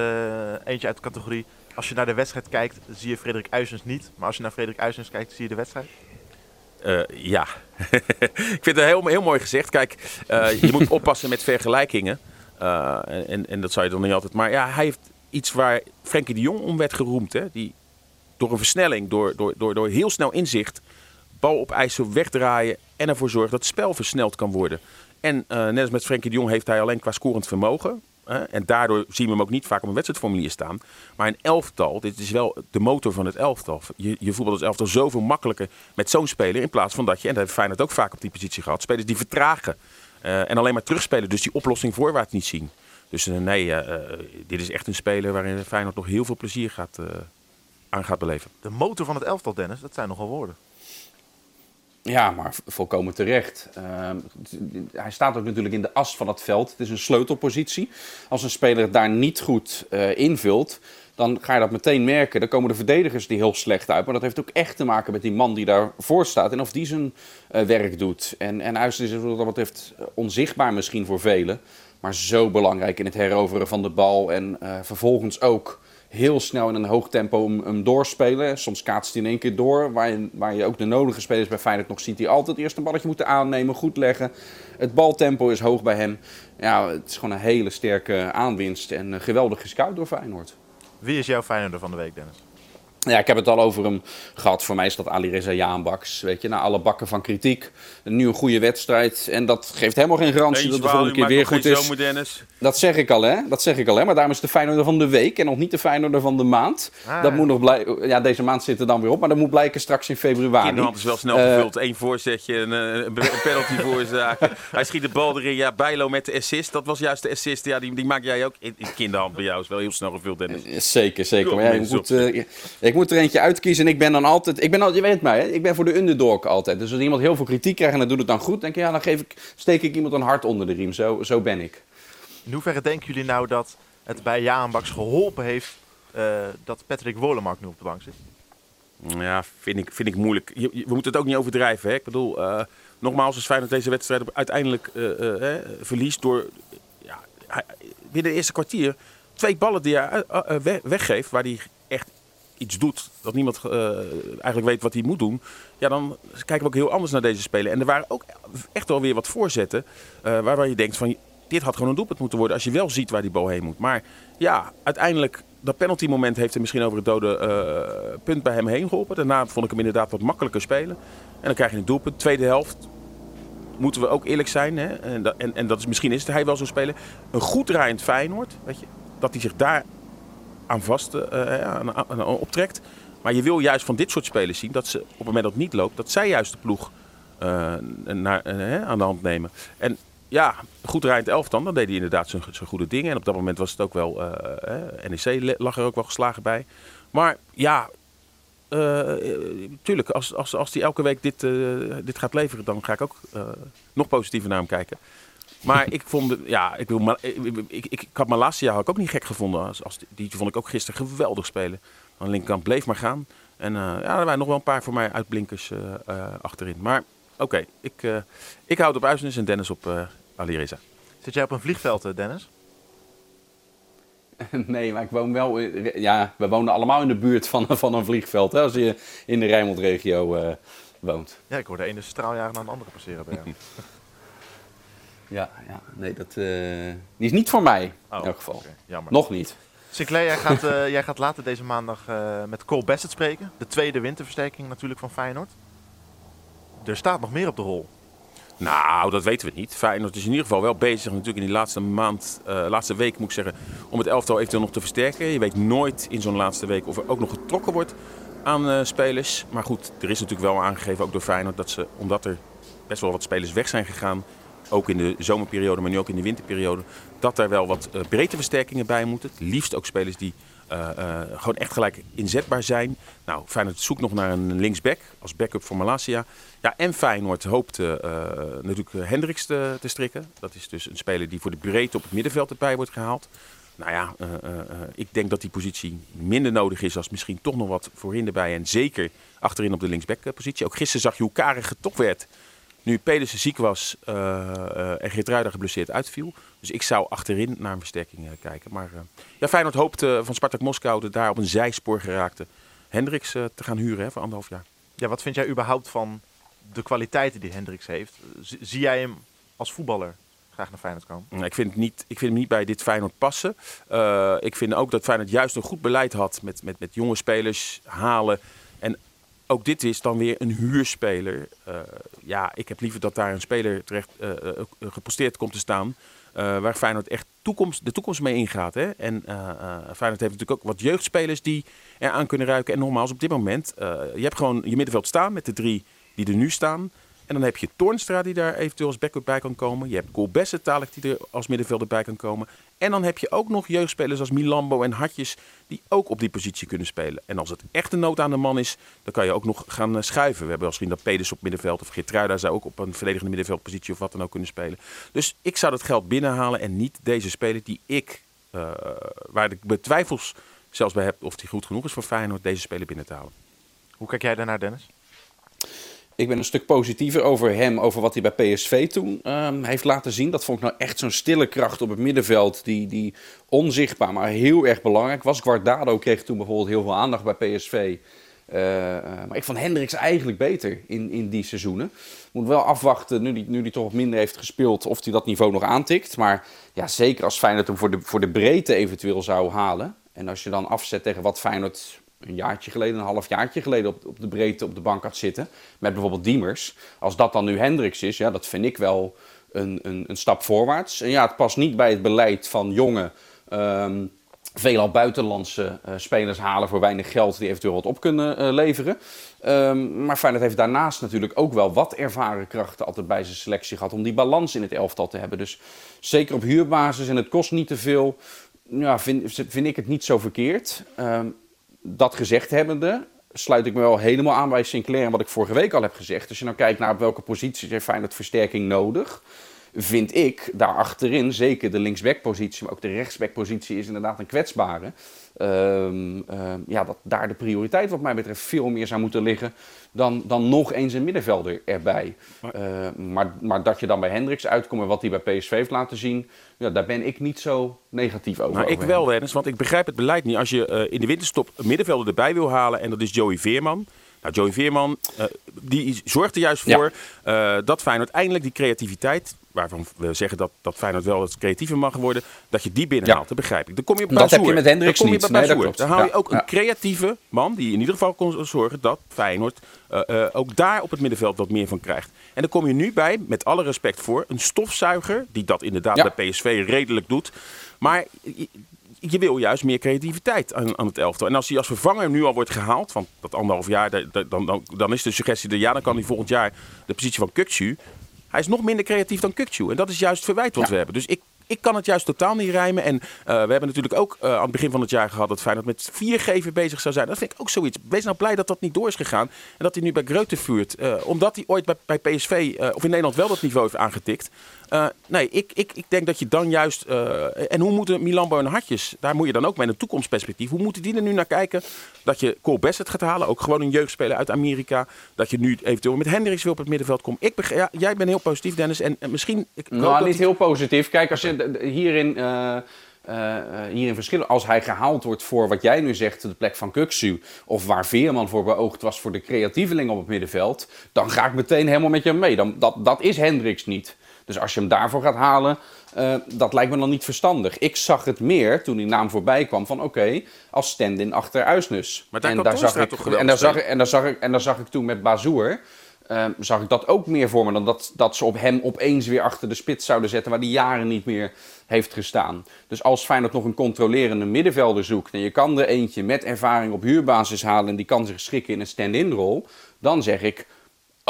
eentje uit de categorie... Als je naar de wedstrijd kijkt, zie je Frederik Uisnes niet. Maar als je naar Frederik Uisnes kijkt, zie je de wedstrijd? Uh, ja, ik vind het heel, heel mooi gezegd. Kijk, uh, je moet oppassen met vergelijkingen. Uh, en, en dat zou je dan niet altijd. Maar ja, hij heeft iets waar Frenkie de Jong om werd geroemd. Hè? Die door een versnelling, door, door, door, door heel snel inzicht, bal op ijzer wegdraaien en ervoor zorgen dat het spel versneld kan worden. En net als met Frenkie de Jong heeft hij alleen qua scorend vermogen. En daardoor zien we hem ook niet vaak op een wedstrijdformulier staan. Maar een elftal, dit is wel de motor van het elftal. Je, je voetbal als elftal zoveel makkelijker met zo'n speler. In plaats van dat je, en dat heeft Feyenoord ook vaak op die positie gehad, spelers die vertragen. Uh, en alleen maar terugspelen, dus die oplossing voorwaarts niet zien. Dus uh, nee, uh, dit is echt een speler waarin Feyenoord nog heel veel plezier gaat, aan gaat beleven. De motor van het elftal, Dennis, dat zijn nogal woorden. Ja, maar volkomen terecht. Uh, hij staat ook natuurlijk in de as van het veld. Het is een sleutelpositie. Als een speler daar niet goed uh, invult, dan ga je dat meteen merken. Dan komen de verdedigers die heel slecht uit. Maar dat heeft ook echt te maken met die man die daarvoor staat en of die zijn uh, werk doet. En, en Uisten is wat dat betreft onzichtbaar misschien voor velen. Maar zo belangrijk in het heroveren van de bal. En vervolgens ook heel snel in een hoog tempo hem, doorspelen. Soms kaatst hij in één keer door, waar je, waar je ook de nodige spelers bij Feyenoord nog ziet... die altijd eerst een balletje moeten aannemen, goed leggen. Het baltempo is hoog bij hem. Ja, het is gewoon een hele sterke aanwinst en geweldig gescout door Feyenoord. Wie is jouw Feyenoorder van de week, Dennis? Ja, ik heb het al over hem gehad. Voor mij is dat Ali Reza Jaanbaks. Weet je, na alle bakken van kritiek. Nu een goede wedstrijd. En dat geeft helemaal geen garantie dat de volgende keer weer goed is. Dennis. Dat zeg ik al, hè? Dat zeg ik al, hè? Maar daarom is de Feyenoorder van de week en nog niet de Feyenoorder van de maand. Ah, dat moet nog blijken. Ja, deze maand zit er dan weer op, maar dat moet blijken straks in februari. Kinderhand is wel snel uh, gevuld. Eén voorzetje, een, een penalty veroorzaken. Hij schiet de bal erin. Ja, Bijlo met de assist. Dat was juist de assist. Ja, die, die maak jij ook. In, kinderhand bij jou is wel heel snel gevuld, Dennis. Zeker, zeker. Maar ja, je moet, uh, ik moet er eentje uitkiezen. En ik ben dan altijd, ik ben al, je weet mij, hè? ik ben voor de underdog altijd. Dus als iemand heel veel kritiek krijgt en dat doet het dan goed, denk ik, ja, dan geef ik, steek ik iemand een hart onder de riem. Zo, zo ben ik. In hoeverre denken jullie nou dat het bij Jaan Baks geholpen heeft uh, dat Patrick Wolemark nu op de bank zit? Ja, vind ik, vind ik moeilijk. We moeten het ook niet overdrijven. Hè? Ik bedoel, uh, nogmaals, als Feyenoord deze wedstrijd uiteindelijk uh, verliest door... Ja, binnen de eerste kwartier twee ballen die hij weggeeft, waar hij echt iets doet dat niemand eigenlijk weet wat hij moet doen, ja, dan kijken we ook heel anders naar deze spelen. En er waren ook echt wel weer wat voorzetten waarvan je denkt van dit had gewoon een doelpunt moeten worden als je wel ziet waar die bal heen moet. Maar ja, uiteindelijk dat penalty moment heeft er misschien over het dode uh, punt bij hem heen geholpen. Daarna vond ik hem inderdaad wat makkelijker spelen. En dan krijg je een doelpunt. Tweede helft moeten we ook eerlijk zijn. Hè? En, dat, en, en dat is, misschien is het hij wel zo spelen. Een goed draaiend Feyenoord, weet je, dat hij zich daar aan vast uh, aan, aan, optrekt. Maar je wil juist van dit soort spelers zien dat ze op het moment dat het niet loopt, dat zij juist de ploeg naar, aan de hand nemen. En ja, goed rijdt elf dan, dan deed hij inderdaad zijn, zijn goede dingen. En op dat moment was het ook wel, NEC lag er ook wel geslagen bij. Maar ja, tuurlijk, als, als, als hij elke week dit, dit gaat leveren, dan ga ik ook nog positiever naar hem kijken. Maar ik vond, ja, ik, wil, ik, ik, ik, had Malasia had ik ook niet gek gevonden. Als, als, die vond ik ook gisteren geweldig spelen. Aan de linkerkant bleef maar gaan. En uh, ja, er waren nog wel een paar voor mij uitblinkers uh, uh, achterin. Maar oké, okay, ik, ik houd op Uisnes en Dennis op Reza. Zit jij op een vliegveld, Dennis? nee, maar ik woon wel... Ja, we wonen allemaal in de buurt van, van een vliegveld, hè, als je in de Rijnmond-regio uh, woont. Ja, ik hoor de ene straaljager naar de andere passeren bij jou. ja, ja, nee, dat uh, die is niet voor mij, oh, in elk geval. Okay, jammer. Nog niet. Sinclair, jij gaat, uh, jij gaat later deze maandag met Cole Bassett spreken. De tweede winterversterking natuurlijk van Feyenoord. Er staat nog meer op de rol. Nou, dat weten we niet. Feyenoord is in ieder geval wel bezig natuurlijk in die laatste maand, uh, laatste week moet ik zeggen, om het elftal eventueel nog te versterken. Je weet nooit in zo'n laatste week of er ook nog getrokken wordt aan uh, spelers. Maar goed, er is natuurlijk wel aangegeven, ook door Feyenoord, dat ze, omdat er best wel wat spelers weg zijn gegaan, ook in de zomerperiode, maar nu ook in de winterperiode, dat daar wel wat uh, breedte versterkingen bij moeten. Liefst ook spelers die uh, uh, gewoon echt gelijk inzetbaar zijn. Nou, Feyenoord zoekt nog naar een linksback als backup voor Malasia. Ja, en Feyenoord hoopt uh, natuurlijk Hendricks te, te, strikken. Dat is dus een speler die voor de breedte op het middenveld erbij wordt gehaald. Nou ja, ik denk dat die positie minder nodig is als misschien toch nog wat voorin erbij. En zeker achterin op de linksback-positie. Ook gisteren zag je hoe karig werd nu Pedersen ziek was en Geertruida geblesseerd uitviel. Dus ik zou achterin naar een versterking uh, kijken. Maar ja, Feyenoord hoopt van Spartak Moskou de daar op een zijspoor geraakte Hendricks te gaan huren hè, voor anderhalf jaar. Ja, wat vind jij überhaupt van de kwaliteiten die Hendricks heeft? zie jij hem als voetballer graag naar Feyenoord komen? Ik vind, niet, ik vind hem niet bij dit Feyenoord passen. ik vind ook dat Feyenoord juist een goed beleid had met, met, met jonge spelers halen. En ook dit is dan weer een huurspeler. Uh, ja, ik heb liever dat daar een speler terecht uh, geposteerd komt te staan. Waar Feyenoord echt toekomst, de toekomst mee ingaat. Hè? En Feyenoord heeft natuurlijk ook wat jeugdspelers die eraan kunnen ruiken. En nogmaals, op dit moment, je hebt gewoon je middenveld staan met de drie die er nu staan. En dan heb je Toornstra die daar eventueel als backup bij kan komen. Je hebt Golbesse dadelijk die er als middenvelder bij kan komen. En dan heb je ook nog jeugdspelers als Milambo en Hartjes die ook op die positie kunnen spelen. En als het echt een nood aan de man is, dan kan je ook nog gaan eh, schuiven. We hebben misschien dat Peders op middenveld of Geertruida zou ook op een verdedigende middenveldpositie of wat dan ook kunnen spelen. Dus ik zou dat geld binnenhalen en niet deze speler die ik, uh, waar ik betwijfels zelfs bij heb of die goed genoeg is voor Feyenoord, deze speler binnen te halen. Hoe kijk jij daarnaar Dennis? Ik ben een stuk positiever over hem, over wat hij bij PSV toen um, heeft laten zien. Dat vond ik nou echt zo'n stille kracht op het middenveld, die, die onzichtbaar, maar heel erg belangrijk was. Guardado kreeg toen bijvoorbeeld heel veel aandacht bij PSV. Uh, uh, maar ik vond Hendricks eigenlijk beter in, in die seizoenen. Moet wel afwachten, nu hij nu die toch wat minder heeft gespeeld, of hij dat niveau nog aantikt. Maar ja, zeker als Feyenoord hem voor de, voor de breedte eventueel zou halen. En als je dan afzet tegen wat Feyenoord een jaartje geleden, een half jaartje geleden op, op de breedte op de bank had zitten. Met bijvoorbeeld Diemers. Als dat dan nu Hendricks is, ja, dat vind ik wel een, een, een stap voorwaarts. En ja, het past niet bij het beleid van jonge, um, veelal buitenlandse uh, spelers halen voor weinig geld die eventueel wat op kunnen uh, leveren. Um, maar Feyenoord heeft daarnaast natuurlijk ook wel wat ervaren krachten altijd bij zijn selectie gehad om die balans in het elftal te hebben. Dus zeker op huurbasis en het kost niet te veel, ja, vind, vind ik het niet zo verkeerd. Um, dat gezegd hebbende, sluit ik me wel helemaal aan bij Sinclair en wat ik vorige week al heb gezegd. Als je nou kijkt naar op welke posities heeft Feyenoord versterking nodig, vind ik daar achterin, zeker de linksbackpositie, maar ook de rechtsbackpositie is inderdaad een kwetsbare. Um, um, ja, dat daar de prioriteit wat mij betreft veel meer zou moeten liggen dan, dan nog eens een middenvelder erbij. Maar, uh, maar, maar, dat je dan bij Hendricks uitkomt en wat hij bij PSV heeft laten zien, ja, daar ben ik niet zo negatief over. Nou, ik wel, Dennis, want ik begrijp het beleid niet. Als je uh, in de winterstop een middenvelder erbij wil halen en dat is Joey Veerman. Nou, Joey Veerman, uh, die zorgt er juist voor ja. dat Feyenoord eindelijk die creativiteit waarvan we zeggen dat, dat Feyenoord wel het creatiever mag worden, dat je die binnenhaalt. Ja. Dat begrijp ik. Dan kom je op Dat heb je met Hendricks dan kom je niet. Nee, Dan haal je ook een creatieve man die in ieder geval kon zorgen dat Feyenoord uh, uh, ook daar op het middenveld wat meer van krijgt. En dan kom je nu bij, met alle respect voor, een stofzuiger die dat inderdaad bij PSV redelijk doet. Maar je wil juist meer creativiteit aan, aan, het elftal. En als hij als vervanger nu al wordt gehaald, van dat anderhalf jaar, dan, dan, dan is de suggestie er, ja, dan kan hij volgend jaar de positie van Kukcu hij is nog minder creatief dan Kukcu. En dat is juist het verwijt wat ja. we hebben. Dus ik, ik kan het juist totaal niet rijmen. En uh, we hebben natuurlijk ook uh, aan het begin van het jaar gehad dat Feyenoord met vier geven bezig zou zijn. Dat vind ik ook zoiets. Wees nou blij dat dat niet door is gegaan. En dat hij nu bij Greuther vuurt. Uh, omdat hij ooit bij, bij PSV of in Nederland wel dat niveau heeft aangetikt. Uh, nee, ik, ik, ik denk dat je dan juist. Uh, en hoe moeten Milambo en Hartjes, daar moet je dan ook met een toekomstperspectief. Hoe moeten die er nu naar kijken? Dat je Cole Bassett gaat halen, ook gewoon een jeugdspeler uit Amerika. Dat je nu eventueel met Hendricks wil op het middenveld komt. Ik ja, jij bent heel positief, Dennis. En, en misschien. Ik nou, niet heel positief. Kijk, als je hierin. Uh, uh, hierin verschillen. Als hij gehaald wordt voor wat jij nu zegt, de plek van Kuksu, of waar Veerman voor beoogd was voor de creatieveling op het middenveld, dan ga ik meteen helemaal met je mee. Dan, dat, dat is Hendricks niet. Dus als je hem daarvoor gaat halen, uh, dat lijkt me dan niet verstandig. Ik zag het meer toen die naam voorbij kwam van oké, als stand-in achter Uisnes. Maar daar en daar zag ik toch en daar zag, en daar zag ik en daar zag ik toen met Bazoer. Uh, zag ik dat ook meer voor me dan dat, dat ze op hem opeens weer achter de spits zouden zetten, waar die jaren niet meer heeft gestaan. Dus als Feyenoord nog een controlerende middenvelder zoekt en je kan er eentje met ervaring op huurbasis halen en die kan zich schikken in een stand-in rol, dan zeg ik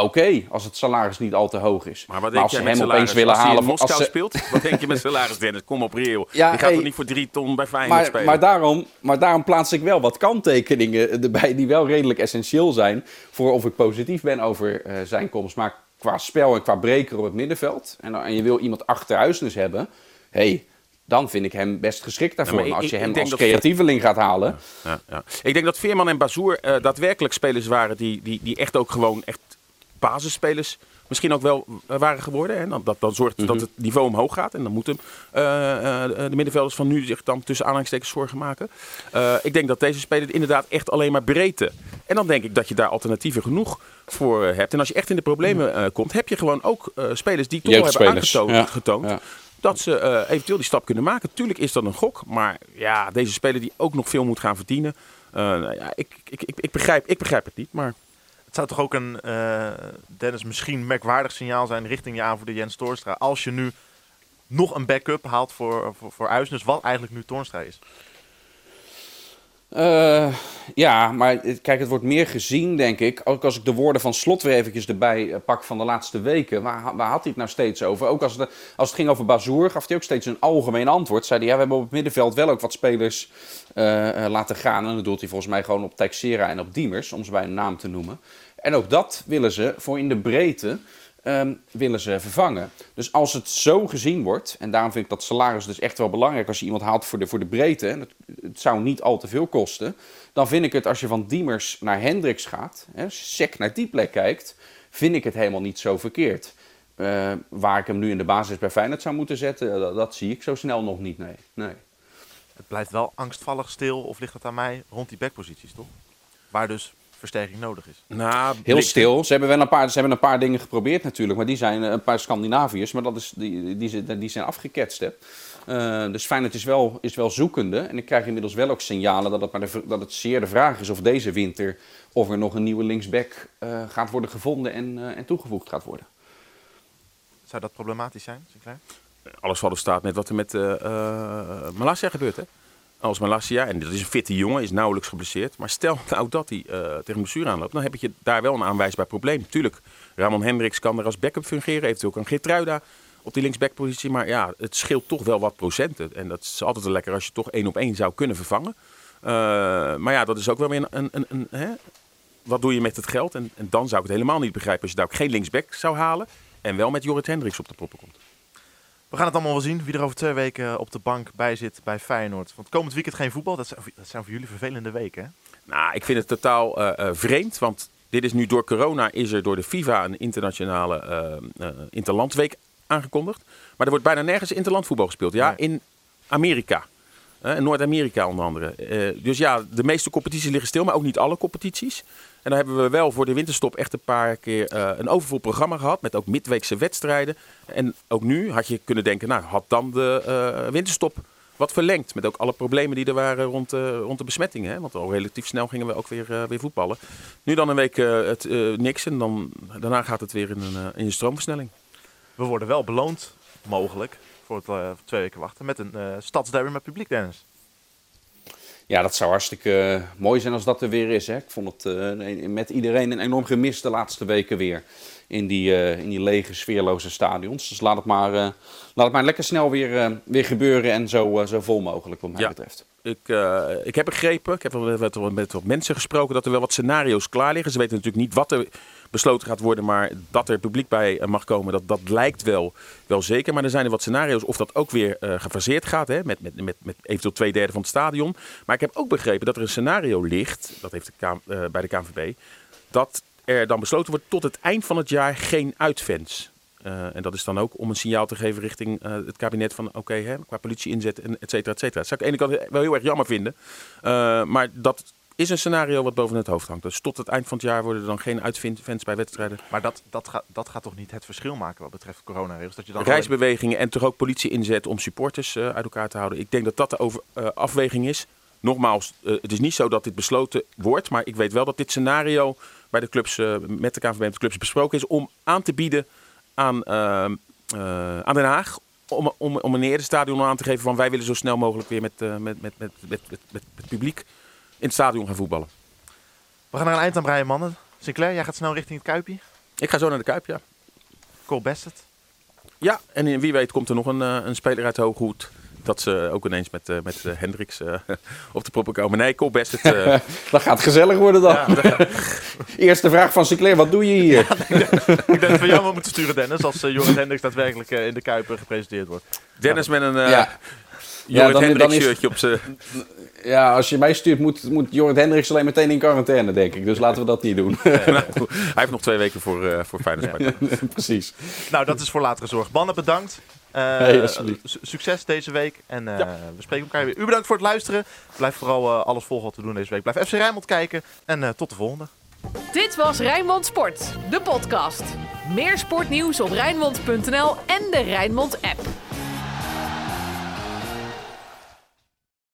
Oké, als het salaris niet al te hoog is. Maar wat denk als ze hem salaris? opeens willen als halen. Als in Moskou speelt, wat denk je met salaris, Dennis? Kom op, reëel. Ja, je gaat toch niet voor drie ton bij Feyenoord maar, spelen? Maar daarom, maar daarom plaats ik wel wat kanttekeningen erbij die wel redelijk essentieel zijn voor of ik positief ben over uh, zijn komst. Maar qua spel en qua breker op het middenveld en, en je wil iemand achterhuisnes hebben, hey, dan vind ik hem best geschikt daarvoor. Ja, als je hem als creatieveling gaat halen. Ja, ja, Ik denk dat Veerman en Bazoer uh, daadwerkelijk spelers waren die, die, die echt ook gewoon echt basisspelers misschien ook wel waren geworden. En dat, dat zorgt dat mhm. het niveau omhoog gaat. En dan moeten uh, de middenvelders van nu zich dan tussen aanhalingstekens zorgen maken. Uh, ik denk dat deze speler inderdaad echt alleen maar breedte. En dan denk ik dat je daar alternatieven genoeg voor hebt. En als je echt in de problemen komt, heb je gewoon ook spelers die toch hebben aangetoond. Getoond, Dat ze eventueel die stap kunnen maken. Tuurlijk is dat een gok. Maar ja, deze speler die ook nog veel moet gaan verdienen. Nou ja, ik, ik, ik, ik, begrijp, ik begrijp het niet. Maar zou toch ook een, uh, Dennis, misschien merkwaardig signaal zijn richting je aanvoerder Jens Toornstra. Als je nu nog een backup haalt voor, voor, voor wat eigenlijk nu Toornstra is. Uh, ja, maar kijk, het wordt meer gezien, denk ik. Ook als ik de woorden van Slot weer eventjes erbij eh, pak van de laatste weken. Waar, waar had hij het nou steeds over? Ook als, de, als het ging over Bazoer, gaf hij ook steeds een algemeen antwoord. Zei hij, ja, we hebben op het middenveld wel ook wat spelers laten gaan. En dat doet hij volgens mij gewoon op Texera en op Diemers, om ze bij een naam te noemen. En ook dat willen ze voor in de breedte um, willen ze vervangen. Dus als het zo gezien wordt, en daarom vind ik dat salaris dus echt wel belangrijk als je iemand haalt voor de, voor de breedte, het, zou niet al te veel kosten, dan vind ik het als je van Diemers naar Hendricks gaat, hè, sec naar die plek kijkt, vind ik het helemaal niet zo verkeerd. Uh, waar ik hem nu in de basis bij Feyenoord zou moeten zetten, dat, dat, zie ik zo snel nog niet, nee. nee. Het blijft wel angstvallig stil, of ligt het aan mij, rond die backposities, toch? Waar dus versterking nodig is. Nou, Heel stil. Ze hebben wel een paar, ze hebben een paar dingen geprobeerd natuurlijk, maar die zijn eh, een paar Scandinaviërs, maar dat is, die, die, die zijn afgeketst. Hè. Uh, dus Feyenoord is wel, is wel zoekende. En ik krijg inmiddels wel ook signalen dat het, maar de, dat het zeer de vraag is of deze winter of er nog een nieuwe linksback uh, gaat worden gevonden en, uh, en toegevoegd gaat worden. Zou dat problematisch zijn, Sinclair? Alles valt er staat met wat er met uh, Malasia gebeurt. Hè? Als Malasia. En dat is een fitte jongen, is nauwelijks geblesseerd. Maar stel nou dat hij uh, tegen blessure aanloopt, dan heb je daar wel een aanwijsbaar probleem. Tuurlijk, Ramon Hendricks kan er als backup fungeren. Eventueel kan Geertruida op die linksbackpositie. Maar ja, het scheelt toch wel wat procenten. En dat is altijd lekker als je toch één op één zou kunnen vervangen. Uh, maar ja, dat is ook wel weer een... een, een, hè? Wat doe je met het geld? En, en, dan zou ik het helemaal niet begrijpen als je daar ook geen linksback zou halen. En wel met Jorrit Hendricks op de proppen komt. We gaan het allemaal wel zien wie er over twee weken op de bank bij zit bij Feyenoord. Want komend weekend geen voetbal, dat zijn, dat zijn voor jullie vervelende weken. Hè? Nou, ik vind het totaal uh, vreemd, want dit is nu door corona is er door de FIFA een internationale uh, interlandweek aangekondigd. Maar er wordt bijna nergens interlandvoetbal gespeeld. Ja, in Amerika. in Noord-Amerika onder andere. dus ja, de meeste competities liggen stil, maar ook niet alle competities. En dan hebben we wel voor de winterstop echt een paar keer uh, een overvol programma gehad. Met ook midweekse wedstrijden. En ook nu had je kunnen denken, nou had dan de uh, winterstop wat verlengd. Met ook alle problemen die er waren rond, uh, rond de besmettingen. Want al relatief snel gingen we ook weer, weer voetballen. Nu dan een week het, niks en dan, daarna gaat het weer in een, in stroomversnelling. We worden wel beloond, mogelijk, voor het twee weken wachten. Met een stadsderby met publiek, Dennis. Ja, dat zou hartstikke eh, mooi zijn als dat er weer is. Hè. Ik vond het uh, met iedereen een enorm gemist de laatste weken weer. In die, uh, in die lege, sfeerloze stadions. Dus laat het maar, laat het maar lekker snel weer, weer gebeuren en zo, zo vol mogelijk wat mij ja. betreft. Ik, ik heb begrepen, ik heb met, met wat mensen gesproken, dat er wel wat scenario's klaar liggen. Ze weten natuurlijk niet wat er besloten gaat worden. Maar dat er publiek bij mag komen, dat, dat lijkt wel, wel zeker. Maar er zijn er wat scenario's of dat ook weer uh, gefaseerd gaat. Hè, met, met, met, met eventueel twee derde van het stadion. Maar ik heb ook begrepen dat er een scenario ligt, dat heeft de uh, bij de KNVB. Dat er dan besloten wordt tot het eind van het jaar geen uitfans. Eh, en dat is dan ook om een signaal te geven richting eh, het kabinet van oké, hè, qua politie inzet en et cetera, et cetera. Dat zou ik aan de ene kant wel heel erg jammer vinden. Eh, maar dat is een scenario wat boven het hoofd hangt. Dus tot het eind van het jaar worden er dan geen uitfans bij wedstrijden. Maar dat, dat, gaat, dat gaat toch niet het verschil maken wat betreft coronaregels? Dat je dan alleen- Reisbewegingen en toch ook politie inzet om supporters eh, uit elkaar te houden. Ik denk dat dat de over, eh, afweging is. Nogmaals, eh, het is niet zo dat dit besloten wordt. Maar ik weet wel dat dit scenario bij de clubs, met de KNVB en de clubs besproken is. Om aan te bieden aan, ehm, eh, aan Den Haag. Om, om, om een eerder stadion aan te geven van wij willen zo snel mogelijk weer met, eh, met, met, met, met, met, met het publiek in het stadion gaan voetballen. We gaan er een eind aan breien, mannen. Sinclair, jij gaat snel richting het Kuipje. Ik ga zo naar de Kuip, ja. Cole Bassett. Ja, en wie weet komt er nog een, eh, een speler uit Hooghoed. Dat ze ook ineens met, eh, met eh, Hendricks eh, op de proppen komen. Nee, Cole Bassett. eh, Dat gaat gezellig worden dan. Eerste vraag van Sinclair, wat doe je hier? Ik denk dat we jou moeten sturen, Dennis, als uh, Joris Hendricks daadwerkelijk in de Kuip eh, gepresenteerd wordt. Dennis met een uh, Ja. Jorrit dan- Hendricks is- shirtje op zijn... Ja, als je mij stuurt, moet, moet Jorrit Hendricks alleen meteen in quarantaine, denk ik. Dus laten we dat niet doen. Nou, hij heeft nog twee weken voor, eh voor Feyenoord. Precies. Nou, dat is voor latere zorg. Mannen, bedankt. Eh, Hey, su- succes deze week. En eh, we spreken elkaar weer. U bedankt voor het luisteren. Blijf vooral eh, alles volgen wat we doen deze week. Blijf FC Rijnmond kijken. En eh, tot de volgende. Dit was Rijnmond Sport, de podcast. Meer sportnieuws op Rijnmond.nl en de Rijnmond app.